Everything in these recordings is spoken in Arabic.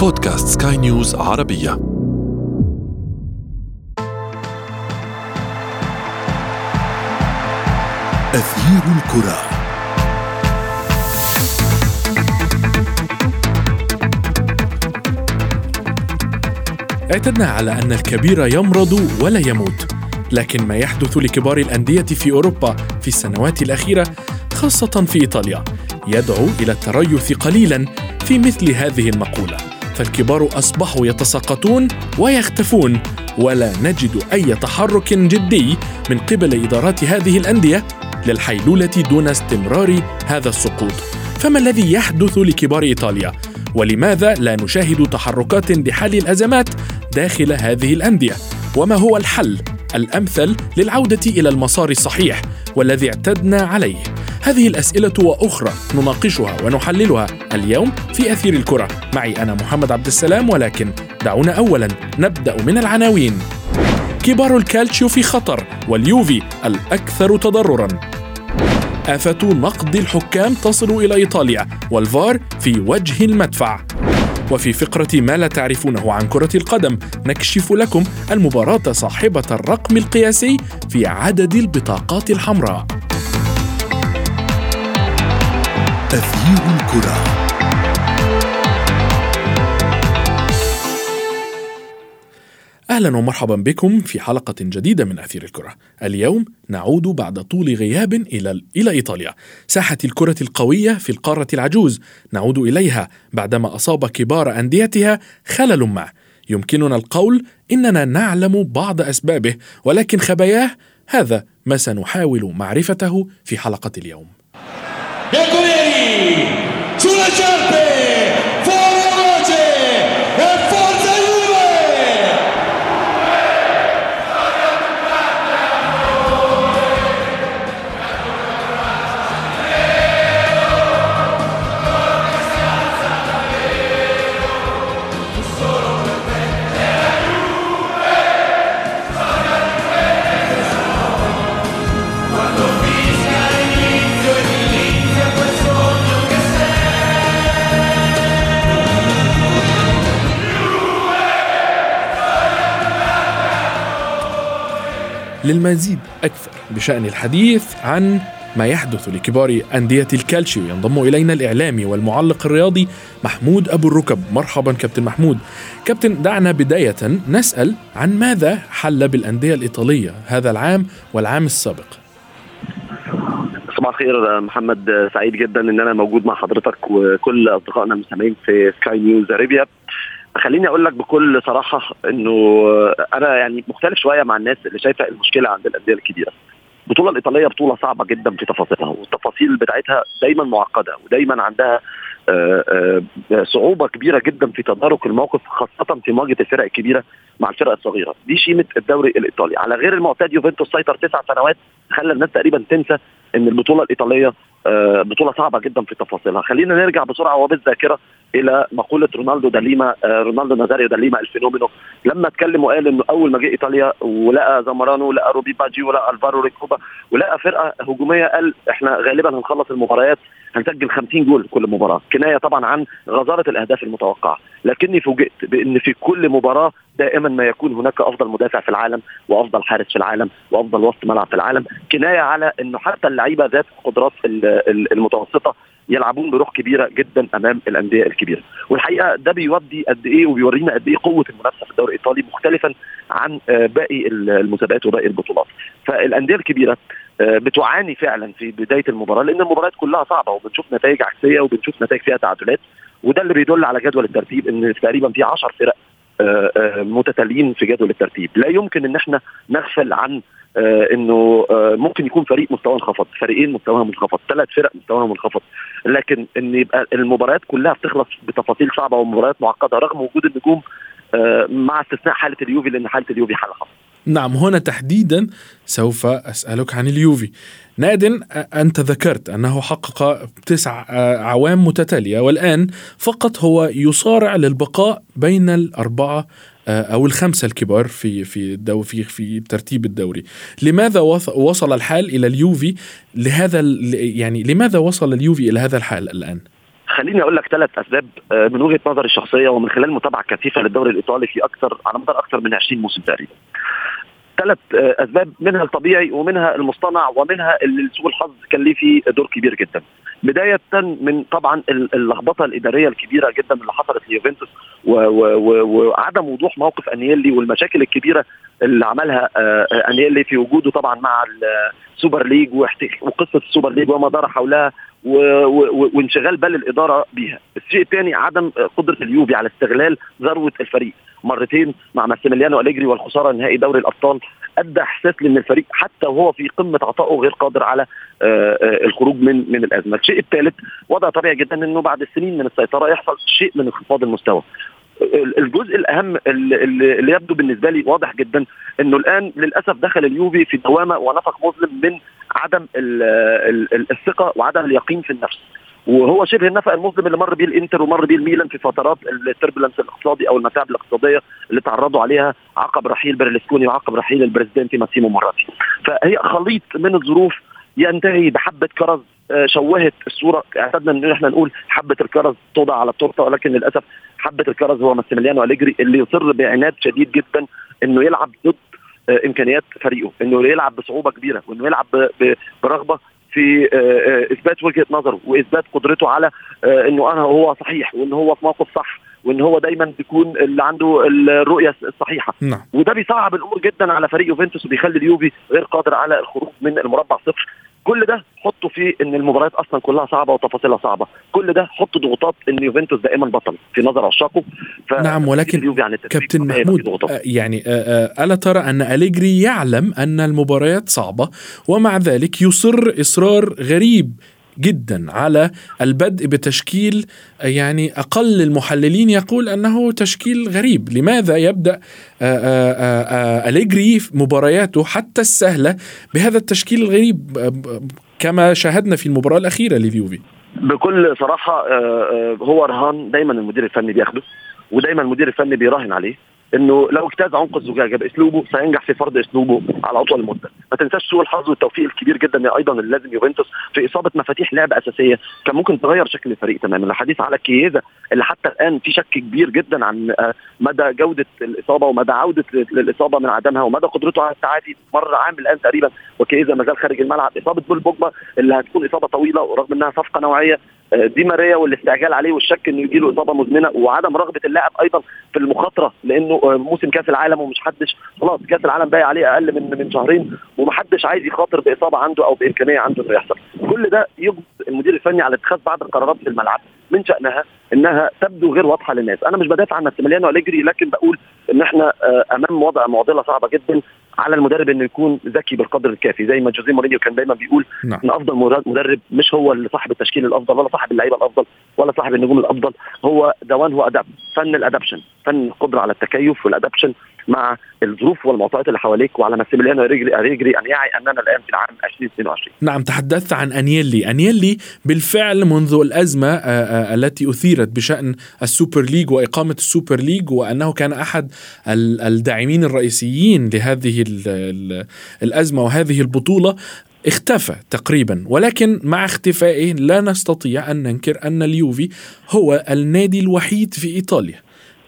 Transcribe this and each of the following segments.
بودكاست سكاي نيوز عربية. أثير الكرة. اعتدنا على أن الكبير يمرض ولا يموت لكن ما يحدث لكبار الأندية في أوروبا في السنوات الأخيرة خاصة في إيطاليا يدعو إلى التريث قليلا في مثل هذه المقولة. فالكبار أصبحوا يتساقطون ويختفون ولا نجد أي تحرك جدي من قبل إدارات هذه الأندية للحيلولة دون استمرار هذا السقوط فما الذي يحدث لكبار إيطاليا؟ ولماذا لا نشاهد تحركات لحل الأزمات داخل هذه الأندية؟ وما هو الحل الأمثل للعودة إلى المسار الصحيح والذي اعتدنا عليه هذه الأسئلة وأخرى نناقشها ونحللها اليوم في أثير الكرة. معي أنا محمد عبد السلام ولكن دعونا اولا نبدأ من العناوين. كبار الكالتشيو في خطر واليوفي الأكثر تضررا. آفة نقد الحكام تصل إلى إيطاليا والفار في وجه المدفع. وفي فقرة ما لا تعرفونه عن كرة القدم نكشف لكم المباراة صاحبة الرقم القياسي في عدد البطاقات الحمراء. تغيير الكرة أهلا ومرحبا بكم في حلقة جديدة من أثير الكرة. اليوم نعود بعد طول غياب إلى إلى إيطاليا، ساحة الكرة القوية في القارة العجوز، نعود إليها بعدما أصاب كبار أنديتها خلل ما. يمكننا القول إننا نعلم بعض أسبابه ولكن خباياه هذا ما سنحاول معرفته في حلقة اليوم. sulla certe! للمزيد أكثر بشأن الحديث عن ما يحدث لكبار أندية الكالشيو. ينضم إلينا الإعلامي والمعلق الرياضي محمود أبو الركب. مرحبا كابتن محمود. كابتن دعنا بداية نسأل عن ماذا حل بالأندية الإيطالية هذا العام والعام السابق؟ صباح الخير محمد سعيد جدا إن أنا موجود مع حضرتك وكل أصدقائنا المستمعين في سكاي نيوز اريبيا خليني أقول لك بكل صراحة إنه أنا يعني مختلف شوية مع الناس اللي شايفة المشكلة عند الأندية الكبيرة. البطوله الإيطالية بطولة صعبة جدا في تفاصيلها والتفاصيل بتاعتها دايما معقدة ودايما عندها آه، آه، صعوبة كبيرة جدا في تدارك الموقف خاصة في مواجهة الفرق الكبيرة مع الفرق الصغيرة. دي شيمة الدوري الإيطالي. على غير المعتاد يوفنتوس سيطر تسع سنوات خلى الناس تقريبا تنسى إن البطولة الإيطالية آه، بطولة صعبة جدا في تفاصيلها. خلينا نرجع بسرعة وبالذاكرة إلى مقولة رونالدو دا ليما رونالدو نازاريو دا ليما ال Fenomeno. لما اتكلم وقال إنه أول ما جه إيطاليا ولقى زامورانو ولقى روبي باجيو ولقى ألفارو ريكوبا ولقى فرقة هجومية قال إحنا غالبا هنخلص المباريات هنسجل 50 جول كل مباراة. كناية طبعا عن غزارة الأهداف المتوقعة. لكني فوجئت بإن في كل مباراة دائما ما يكون هناك أفضل مدافع في العالم وأفضل حارس في العالم وأفضل وسط ملعب في العالم. كناية على إنه حتى اللعيبة ذات القدرات المتوسطة يلعبون بروح كبيرة جدا أمام الأندية الكبيرة. والحقيقة ده بيودي قد إيه وبيورينا قد إيه قوة المنافسة في الدوري الإيطالي مختلفا عن آه، باقي المسابقات وباقي البطولات. فالأندية الكبيرة آه، بتعاني فعلا في بداية المباراة لأن المباريات كلها صعبة وبنشوف نتائج عكسية وبنشوف نتائج فيها تعادلات. وده اللي بيدل على جدول الترتيب إن تقريبا في 10 فرق آه، متتاليين في جدول الترتيب. لا يمكن إن إحنا نغفل عن إنه آه ممكن يكون فريق مستواه انخفض فريقين مستواهم انخفض ثلاث فرق مستواهم انخفض. لكن إن يبقى المباريات كلها بتخلص بتفاصيل صعبة ومباريات معقدة رغم وجود النجوم آه مع استثناء حالة اليوفي لأن حالة اليوفي حالة خاصة. نعم هنا تحديدا سوف أسألك عن اليوفي. نادن أنت ذكرت أنه حقق تسع أعوام متتالية والآن فقط هو يصارع للبقاء بين الأربعة آه، أو الخمسة الكبار في في الدو في في ترتيب الدوري لماذا وصل الحال إلى اليوفي لهذا يعني لماذا وصل اليوفي إلى هذا الحال الآن خليني أقول لك ثلاث أسباب آه، من وجهة نظري الشخصية ومن خلال متابعة كثيفة للدوري الإيطالي في أكثر على مدار أكثر من 20 موسم تقريبا. ثلاث آه، أسباب منها الطبيعي ومنها المصطنع ومنها اللي سوء الحظ كان ليه فيه دور كبير جدا. بداية من طبعا اللخبطة الإدارية الكبيرة جدا اللي حصلت ليوفنتوس وعدم وضوح موقف أنيلي والمشاكل الكبيرة اللي عملها آه، أنييلي في وجوده طبعا مع ال Super League وقصة ال Super League وما دار حولها وانشغال بال الإدارة بيها. الشيء الثاني عدم قدرة اليوفي على استغلال ذروة الفريق مرتين مع ماسيميليانو أليجري والخسارة نهائي دوري الأبطال أدى إحساس لأن الفريق حتى وهو في قمة عطائه غير قادر على آه، آه، الخروج من من الأزمة. الشيء الثالث وضع طبيعي جدا إنه بعد السنين من السيطرة يحصل شيء من انخفاض المستوى. الجزء الأهم اللي يبدو بالنسبة لي واضح جدا إنه الآن للأسف دخل اليوفي في دوامة ونفق مظلم من عدم الثقة وعدم اليقين في النفس وهو شبه النفق المظلم اللي مر بيه الانتر ومر بيه الميلان في فترات ال turbulence الاقتصادي أو المتاعب الاقتصادية اللي تعرضوا عليها عقب رحيل برلسكوني وعقب رحيل ال presidente ماسيمو موراتي فهي خليط من الظروف ينتهي بحبة كرز آه، شوهت الصورة. اعتدنا ان إحنا نقول حبة الكرز توضع على التورتة ولكن للأسف حبة الكرز هو ماسيميليانو أليجري اللي يصر بعناد شديد جدا إنه يلعب ضد آه، إمكانيات فريقه إنه يلعب بصعوبة كبيرة وإنه يلعب برغبة في آه، إثبات وجهة نظره وإثبات قدرته على إنه أنا هو صحيح وان هو في موقف صح وان هو دايما بيكون اللي عنده الرؤية الصحيحة نعم. وده بيصعب الأمور جدا على فريق يوفنتوس وبيخلي اليوفي غير قادر على الخروج من المربع صفر كل ده حطه في إن المباريات أصلا كلها صعبة وتفاصيلها صعبة. كل ده حط ضغوطات إن يوفنتوس دائما بطل. في نظر عشاقه نعم ولكن كابتن محمود آه، يعني آه، آه، ألا ترى أن أليجري يعلم أن المباريات صعبة ومع ذلك يصر إصرار غريب جدا على البدء بتشكيل يعني أقل المحللين يقول أنه تشكيل غريب، لماذا يبدأ آه، آه، آه، أليجري مبارياته حتى السهلة بهذا التشكيل الغريب كما شاهدنا في المباراة الأخيرة لليوفي؟ بكل صراحة هو رهان دايما المدير الفني بياخده ودايما المدير الفني بيراهن عليه إنه لو اجتاز عنق الزجاجه باسلوبه سينجح في فرض أسلوبه على أطول المدة، ما تنساش سوء الحظ والتوفيق الكبير جدا أيضا اللي لازم يوفنتوس في إصابة مفاتيح لعب أساسية كان ممكن تغير شكل الفريق تماما، الحديث على كييزا اللي حتى الآن في شك كبير جدا عن آه، مدى جودة الإصابة ومدى عودة للإصابة من عدمها ومدى قدرته على التعافي مر عام الآن تقريبا. وكييزا ما زال خارج الملعب، إصابة بول بوجبا اللي هتكون إصابة طويلة ورغم إنها صفقة نوعية آه، دي ماريا والاستعجال عليه والشك إنه يجي له إصابة مزمنة وعدم رغبة اللاعب أيضا في المخاطرة لأنه موسم كاس العالم ومش حدش خلاص كاس العالم باقي عليه أقل من من شهرين ومحدش عايز يخاطر بإصابة عنده أو بإمكانية عنده إنه يحصل. كل ده يجبر المدير الفني على اتخاذ بعض القرارات في الملعب. من شأنها إنها تبدو غير واضحة للناس. أنا مش بدافع عن ماسيميليانو اليجري لكن بقول إن إحنا آه، أمام وضع معضلة صعبة جدا. على المدرب إنه يكون ذكي بالقدر الكافي زي ما جوزيه مورينيو كان دايما بيقول نعم. إن أفضل مدرب مش هو اللي صاحب التشكيل الأفضل ولا صاحب اللعيبة الأفضل ولا صاحب النجوم الأفضل the one who adapt فن ال adaptation فن القدرة على التكيف وال adaptation مع الظروف والمعطيات اللي حواليك وعلى ماسيميليانو أليجري أن يعي اننا الآن في العام 2022 نعم تحدثت عن انيلي انيلي بالفعل منذ الأزمة آه، آه، التي أثيرت بشأن السوبر ليج وإقامة السوبر ليج وأنه كان أحد الداعمين الرئيسيين لهذه الأزمة وهذه البطولة اختفى تقريبا. ولكن مع اختفائه لا نستطيع أن ننكر أن اليوفي هو النادي الوحيد في إيطاليا.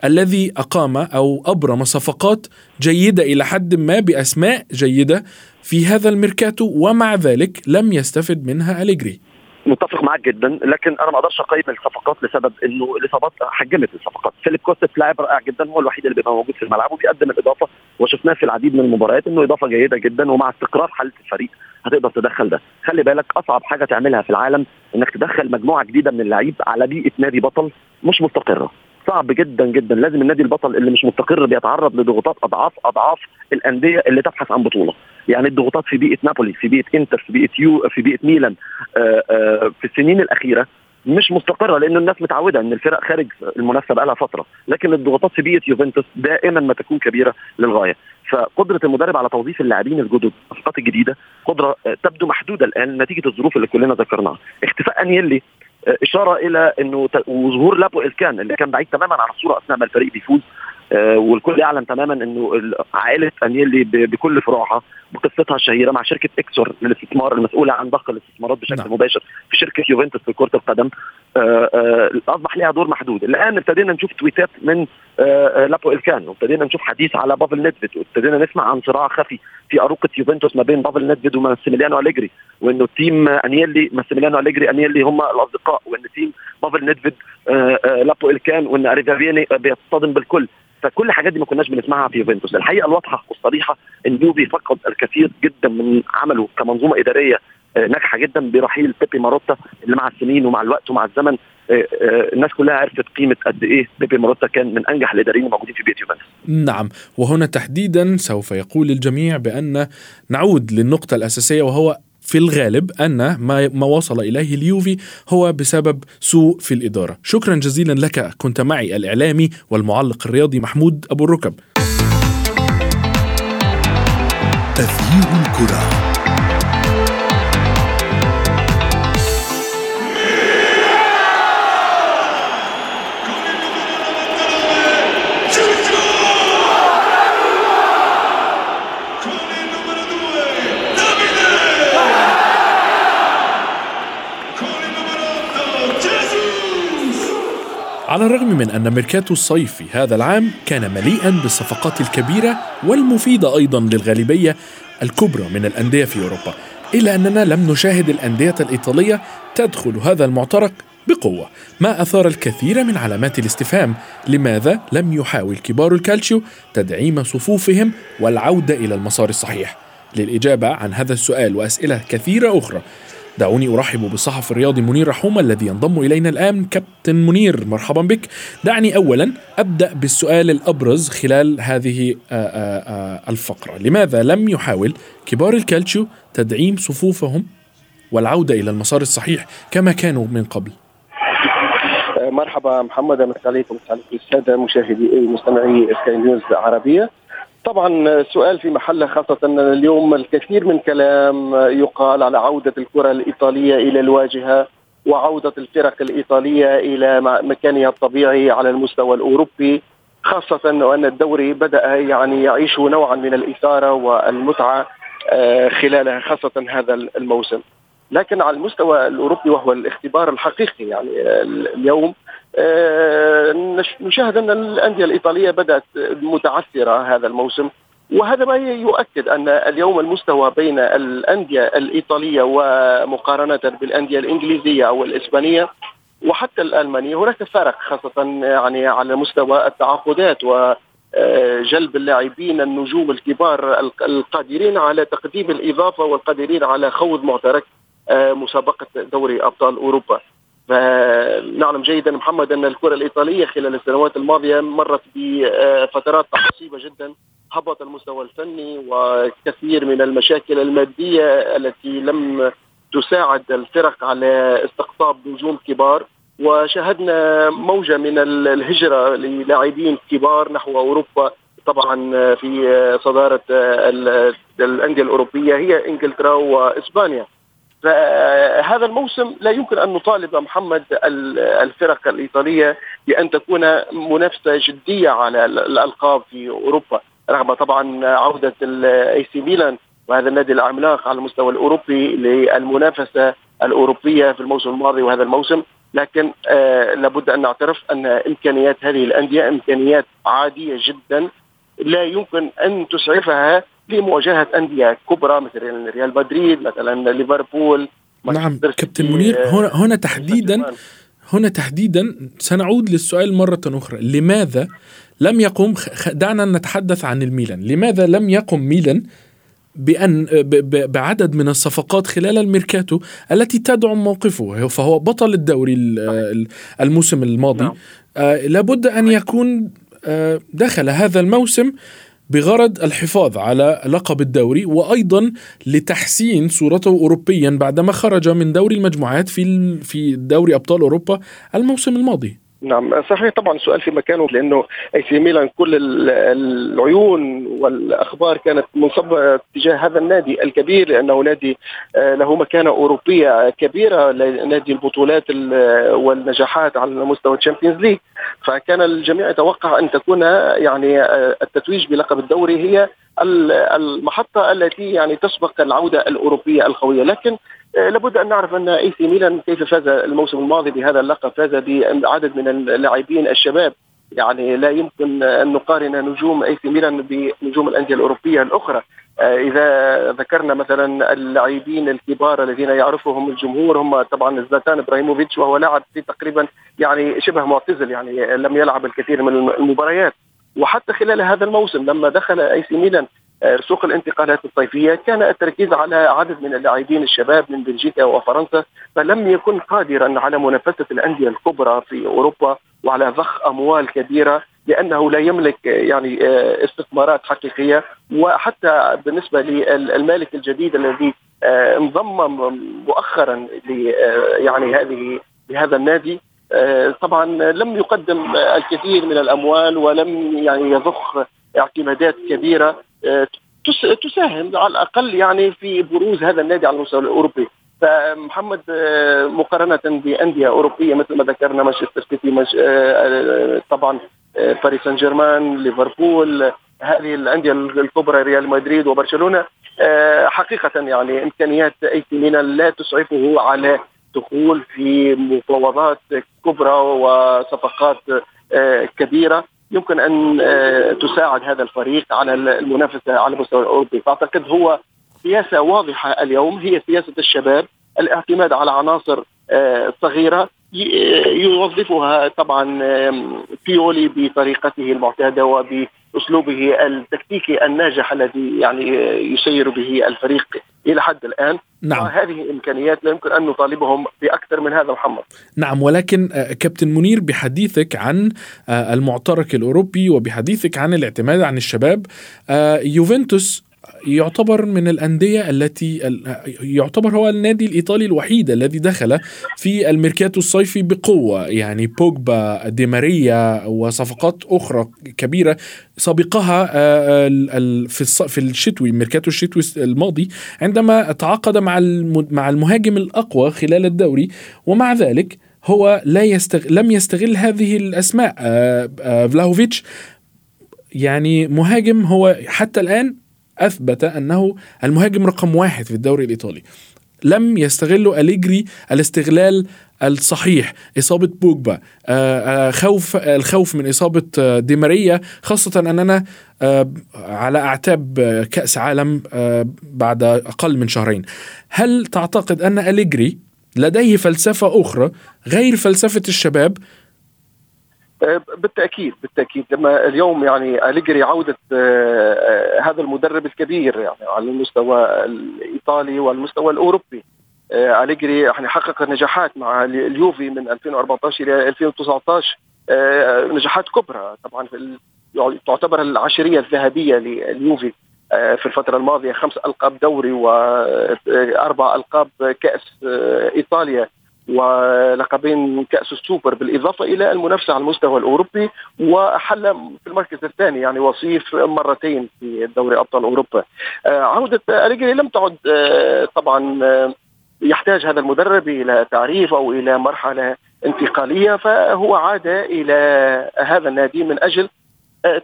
الذي أقام أو أبرم صفقات جيدة إلى حد ما بأسماء جيدة في هذا الميركاتو ومع ذلك لم يستفد منها أليجري. متفق معاك جدا لكن أنا ما أقدرش أقيم الصفقات لسبب إنه الإصابات حجمت الصفقات. فيليب كوستس لاعب رائع جدا هو الوحيد اللي بيبقى موجود في الملعب وبيقدم الإضافة وشفناه في العديد من المباريات إنه إضافة جيدة جدا ومع استقرار حالة الفريق هتقدر تدخل ده. خلي بالك أصعب حاجة تعملها في العالم إنك تدخل مجموعة جديدة من اللعيب على بيئة نادي بطل مش مستقرة. صعب جدا جدا. لازم النادي البطل اللي مش مستقر بيتعرض لضغوطات أضعاف أضعاف الأندية اللي تبحث عن بطولة. يعني الضغوطات في بيئة نابولي في بيئة إنتر في بيئة يو في بيئة ميلان آآ آآ في السنين الأخيرة مش مستقرة لأن الناس متعودة إن الفرق خارج المنافسة بقى لها فترة. لكن الضغوطات في بيئة يوفنتوس دائما ما تكون كبيرة للغاية. فقدرة المدرب على توظيف اللاعبين الجدد الصفقات الجديده قدرة تبدو محدودة الآن نتيجة الظروف اللي كلنا ذكرناها. اختفاء أنيلي إشارة إلى إنه وظهور لابو إلكان اللي كان بعيد تماما عن الصورة أثناء ما الفريق بيفوز. والكل يعلم تماما إنه عائلة أنيلي بكل فروعها بقصتها الشهيرة مع شركة إكسور للاستثمار المسؤولة عن ضخ الاستثمارات بشكل نعم. مباشر في شركة يوفنتوس في كرة القدم. آه، آه، أصبح لها دور محدود. الآن ابتدينا نشوف تويتات من لابو إلكان. وابتدينا نشوف حديث على بافل نيدفيد. وابتدينا نسمع عن صراع خفي في أروقة يوفنتوس ما بين بافل نيدفيد وماسيميليانو أليجري وإنه team أنيلي ماسيميليانو أليجري أنيلي هم الأصدقاء وإن team بافل نيدفيد لابو إلكان وإن أريفابيني بيصطدم بالكل. فكل الحاجات دي ما كناش بنسمعها في يوفنتوس الحقيقة الواضحة والصريحه إن يوفي فقد الكثير جدا من عمله كمنظومة إدارية آه، ناجحة جدا برحيل بيبي ماروتا اللي مع السنين ومع الوقت ومع الزمن آه، آه، الناس كلها عرفت قيمة قد إيه بيبي ماروتا كان من أنجح الإداريين الموجودين في بيت يوفنتوس. نعم وهنا تحديدا سوف يقول الجميع بأن نعود للنقطة الأساسية وهو في الغالب أن ما, ما وصل إليه اليوفي هو بسبب سوء في الإدارة. شكرا جزيلا لك. كنت معي الإعلامي والمعلق الرياضي محمود أبو الركب. تغيير الكرة. على الرغم من أن ميركاتو الصيفي هذا العام كان مليئا بالصفقات الكبيرة والمفيدة أيضا للغالبية الكبرى من الأندية في أوروبا إلا أننا لم نشاهد الأندية الإيطالية تدخل هذا المعترك بقوة ما أثار الكثير من علامات الاستفهام لماذا لم يحاول كبار الكالتشيو تدعيم صفوفهم والعودة إلى المسار الصحيح؟ للإجابة عن هذا السؤال وأسئلة كثيرة أخرى دعوني أرحب بالصحفي الرياضي منير رحومة الذي ينضم إلينا الآن كابتن منير مرحبا بك. دعني أولا أبدأ بالسؤال الأبرز خلال هذه آه، آه، آه، الفقرة. لماذا لم يحاول كبار الكالتشيو تدعيم صفوفهم والعودة إلى المسار الصحيح كما كانوا من قبل؟ مرحبا محمد مساء عليكم. الساده مشاهدي مستمعي سكاي نيوز العربيه طبعا سؤال في محله خاصة أن اليوم الكثير من كلام يقال على عودة الكرة الإيطالية إلى الواجهة وعودة الفرق الإيطالية إلى مكانها الطبيعي على المستوى الأوروبي خاصة أن الدوري بدأ يعني يعيش نوعا من الإثارة والمتعة آه، خلال خاصة هذا الموسم. لكن على المستوى الأوروبي وهو الاختبار الحقيقي يعني اليوم آه، نشاهد أن الأندية الإيطالية بدأت متعثرة هذا الموسم وهذا ما يؤكد أن اليوم المستوى بين الأندية الإيطالية ومقارنة بالأندية الإنجليزية أو الإسبانية وحتى الألمانية هناك فرق خاصة يعني على مستوى التعاقدات و جلب اللاعبين النجوم الكبار القادرين على تقديم الإضافة والقادرين على خوض معترك آه، مسابقة دوري أبطال أوروبا. فنعلم جيدا محمد أن الكرة الإيطالية خلال السنوات الماضية مرت بفترات عصيبة جدا هبط المستوى الفني وكثير من المشاكل المادية التي لم تساعد الفرق على استقطاب نجوم كبار. وشاهدنا موجة من الهجرة للاعبين كبار نحو أوروبا طبعا في صدارة الأندية الأوروبية هي إنجلترا وإسبانيا. فهذا الموسم لا يمكن أن نطالب محمد الفرق الإيطالية بأن تكون منافسة جدية على الألقاب في أوروبا رغم طبعا عودة الاي سي ميلان وهذا النادي العملاق على المستوى الأوروبي للمنافسة الأوروبية في الموسم الماضي وهذا الموسم لكن آه لابد أن نعترف أن إمكانيات هذه الأندية إمكانيات عادية جدا لا يمكن أن تسعفها لمواجهه أندية كبرى مثل ريال مدريد مثلا ليفربول نعم كابتن منير هنا هنا تحديدا هنا تحديدا سنعود للسؤال مرة أخرى. لماذا لم يقم دعنا نتحدث عن الميلان. لماذا لم يقم ميلان بأن بعدد من الصفقات خلال الميركاتو التي تدعم موقفه؟ فهو بطل الدوري الموسم الماضي. نعم. آه لابد أن يكون آه دخل هذا الموسم بغرض الحفاظ على لقب الدوري وأيضا لتحسين صورته اوروبيا بعدما خرج من دوري المجموعات في في دوري أبطال أوروبا الموسم الماضي. نعم صحيح طبعا السؤال في مكانه لأنه أي سي ميلان كل العيون والأخبار كانت منصبة تجاه هذا النادي الكبير لأنه نادي آه، له مكانة أوروبية كبيرة نادي البطولات والنجاحات على مستوى الشامبيونز ليج. فكان الجميع يتوقع أن تكون يعني آه، التتويج بلقب الدوري هي المحطة التي يعني تسبق العودة الأوروبية القوية. لكن آه، لابد أن نعرف أن إي سي ميلان كيف فاز الموسم الماضي بهذا اللقب فاز بعدد من اللاعبين الشباب. يعني لا يمكن أن نقارن نجوم إي سي ميلان بنجوم الأندية الأوروبية الأخرى. آه، إذا ذكرنا مثلا اللاعبين الكبار الذين يعرفهم الجمهور هم طبعا زلاتان إبراهيموفيتش وهو لاعب في تقريبا يعني شبه معتزل يعني لم يلعب الكثير من المباريات. وحتى خلال هذا الموسم لما دخل اي سي ميلان آه، سوق الانتقالات الصيفيه كان التركيز على عدد من اللاعبين الشباب من بلجيكا وفرنسا فلم يكن قادرا على منافسة الأندية الكبرى في أوروبا وعلى ضخ أموال كبيرة لأنه لا يملك يعني آه، استثمارات حقيقية. وحتى بالنسبة للمالك الجديد الذي آه، انضم مؤخرا يعني هذه لهذا النادي طبعا لم يقدم الكثير من الأموال ولم يعني يضخ اعتمادات كبيرة تساهم على الأقل يعني في بروز هذا النادي على المستوى الأوروبي. فمحمد آه، مقارنة بأندية أوروبية مثل ما ذكرنا مانشستر سيتي مش آه، طبعا آه، باريس سان جيرمان ليفربول هذه الأندية الكبرى ريال مدريد وبرشلونة حقيقة يعني إمكانيات أي لا تسعفه على دخول في مفاوضات كبرى وصفقات كبيرة. يمكن أن آه، تساعد هذا الفريق على المنافسة على المستوى الأوروبي. فأعتقد هو سياسة واضحة اليوم. هي سياسة الشباب. الاعتماد على عناصر آه، صغيرة. يوظفها طبعا بيولي بطريقته المعتادة وبأسلوبه التكتيكي الناجح الذي يعني يسير به الفريق. إلى حد الآن. نعم. وهذه امكانيات لا يمكن أن نطالبهم بأكثر من هذا محمد. نعم ولكن آه، كابتن منير بحديثك عن آه، المعترك الأوروبي وبحديثك عن الاعتماد عن الشباب آه، يوفنتوس يعتبر من الأندية التي يعتبر هو النادي الإيطالي الوحيد الذي دخل في الميركاتو الصيفي بقوة. يعني بوجبا دي ماريا وصفقات أخرى كبيرة سبقها آه، في في الشتوي ميركاتو الشتوي الماضي عندما تعاقد مع مع المهاجم الأقوى خلال الدوري. ومع ذلك هو لا يستغل لم يستغل هذه الأسماء آه، آه، فلاهوفيتش. يعني مهاجم هو حتى الآن أثبت أنه المهاجم رقم واحد في الدوري الإيطالي. لم يستغلوا أليجري الاستغلال الصحيح. إصابة بوجبا آه، آه، خوف الخوف من إصابة آه، دي ماريا خاصة أننا على أعتاب كأس عالم بعد أقل من شهرين. هل تعتقد أن أليجري لديه فلسفة أخرى غير فلسفة الشباب؟ بالتأكيد بالتأكيد. لما اليوم يعني أليجري عودة آه، آه، هذا المدرب الكبير يعني على المستوى الإيطالي والمستوى الأوروبي أليجري يعني حقق نجاحات مع اليوفي من 2014 إلى 2019 نجاحات كبرى. طبعا يعني تعتبر العشرية الذهبية لليوفي في الفترة الماضية خمس ألقاب دوري وأربع ألقاب كأس إيطاليا. ولقبين كأس السوبر بالإضافة إلى المنافسة على المستوى الأوروبي وحل في المركز الثاني يعني وصيف مرتين في دوري أبطال أوروبا. آه، عودة أليجري لم تعد آه، طبعا آه، يحتاج هذا المدرب إلى تعريف أو إلى مرحلة انتقالية فهو عاد إلى هذا النادي من أجل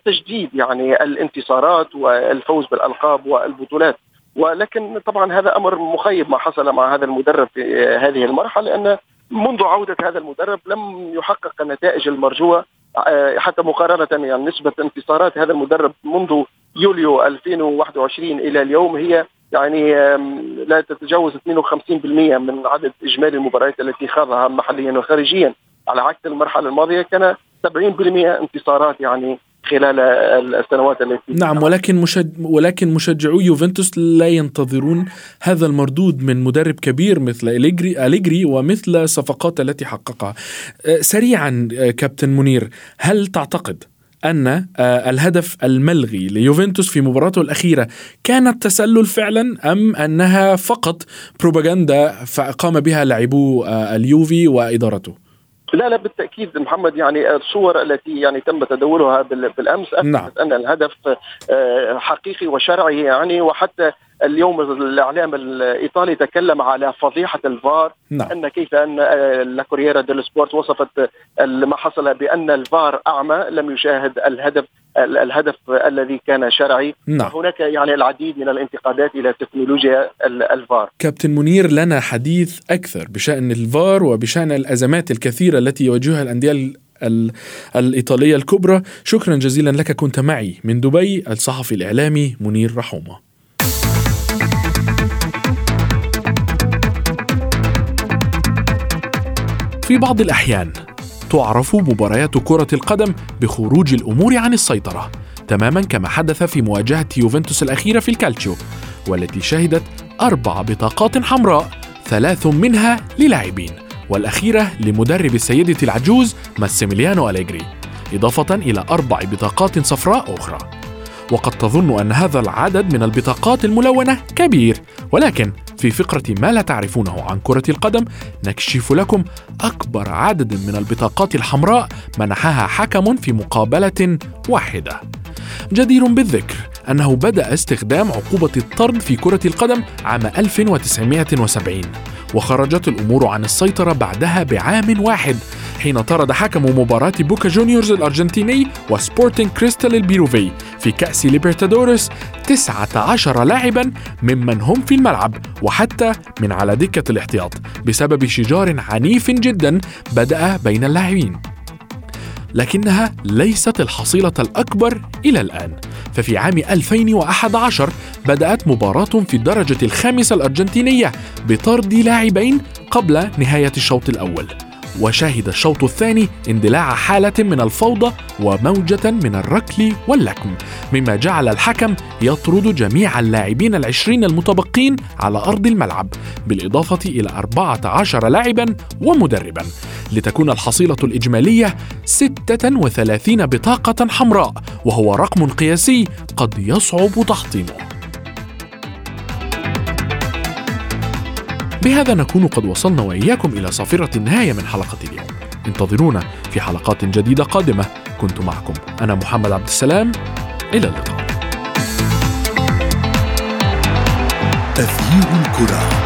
تجديد يعني الانتصارات والفوز بالألقاب والبطولات. ولكن طبعا هذا أمر مخيب ما حصل مع هذا المدرب في هذه المرحلة لأن منذ عودة هذا المدرب لم يحقق النتائج المرجوة آه، حتى مقارنة يعني نسبة انتصارات هذا المدرب منذ يوليو 2021 إلى اليوم هي يعني لا تتجاوز 52% من عدد إجمالي المباريات التي خاضها محليا وخارجيا. على عكس المرحلة الماضية كان 70% انتصارات يعني خلال السنوات التي نعم ولكن مشج... ولكن مشجعو يوفنتوس لا ينتظرون هذا المردود من مدرب كبير مثل أليجري أليجري ومثل الصفقات التي حققها سريعا كابتن منير هل تعتقد أن الهدف الملغي ليوفنتوس في مباراته الأخيرة كانت تسلل فعلا أم أنها فقط بروباغندا قام بها لاعبو اليوفي وإدارته؟ لا لا بالتأكيد محمد يعني الصور التي يعني تم تداولها بالأمس أثبتت نعم. أن الهدف آه، حقيقي وشرعي يعني وحتى اليوم الإعلام الإيطالي تكلم على فضيحة الفار نعم. أن كيف أن آه، لاكورييرا ديل سبورت وصفت ما حصل بأن الفار أعمى لم يشاهد الهدف الهدف الذي كان شرعي نعم. هناك يعني العديد من الانتقادات إلى تكنولوجيا الفار كابتن منير لنا حديث أكثر بشأن الفار وبشأن الأزمات الكثيرة التي يواجهها الأندية الإيطالية الكبرى شكرا جزيلا لك كنت معي من دبي الصحفي الإعلامي منير رحومة في بعض الأحيان. تعرف مباريات كرة القدم بخروج الأمور عن السيطرة تماما كما حدث في مواجهة يوفنتوس الأخيرة في الكالتشيو والتي شهدت أربع بطاقات حمراء ثلاث منها للاعبين والأخيرة لمدرب السيدة العجوز ماسيميليانو أليجري إضافة إلى أربع بطاقات صفراء أخرى. وقد تظن أن هذا العدد من البطاقات الملونة كبير ولكن في فقرة ما لا تعرفونه عن كرة القدم نكشف لكم أكبر عدد من البطاقات الحمراء منحها حكم في مقابلة واحدة. جدير بالذكر أنه بدأ استخدام عقوبة الطرد في كرة القدم عام 1970 وخرجت الأمور عن السيطرة بعدها بعام واحد حين طرد حكم مباراة بوكا جونيورز الأرجنتيني وسبورتينج كريستال البيروفي في كأس ليبرتادوريس 19 لاعبا ممن هم في الملعب وحتى من على دكة الاحتياط بسبب شجار عنيف جدا بدأ بين اللاعبين. لكنها ليست الحصيلة الأكبر إلى الآن. ففي عام 2011 بدأت مباراة في الدرجة الخامسة الأرجنتينية بطرد لاعبين قبل نهاية الشوط الأول. وشهد الشوط الثاني اندلاع حالة من الفوضى وموجة من الركل واللكم مما جعل الحكم يطرد جميع اللاعبين العشرين المتبقين على أرض الملعب بالإضافة إلى 14 لاعبا ومدربا لتكون الحصيلة الإجمالية 36 بطاقة حمراء وهو رقم قياسي قد يصعب تحطيمه. بهذا نكون قد وصلنا وإياكم إلى صافرة النهاية من حلقة اليوم. انتظرونا في حلقات جديدة قادمة. كنت معكم أنا محمد عبد السلام. إلى اللقاء. تغيير الكرة.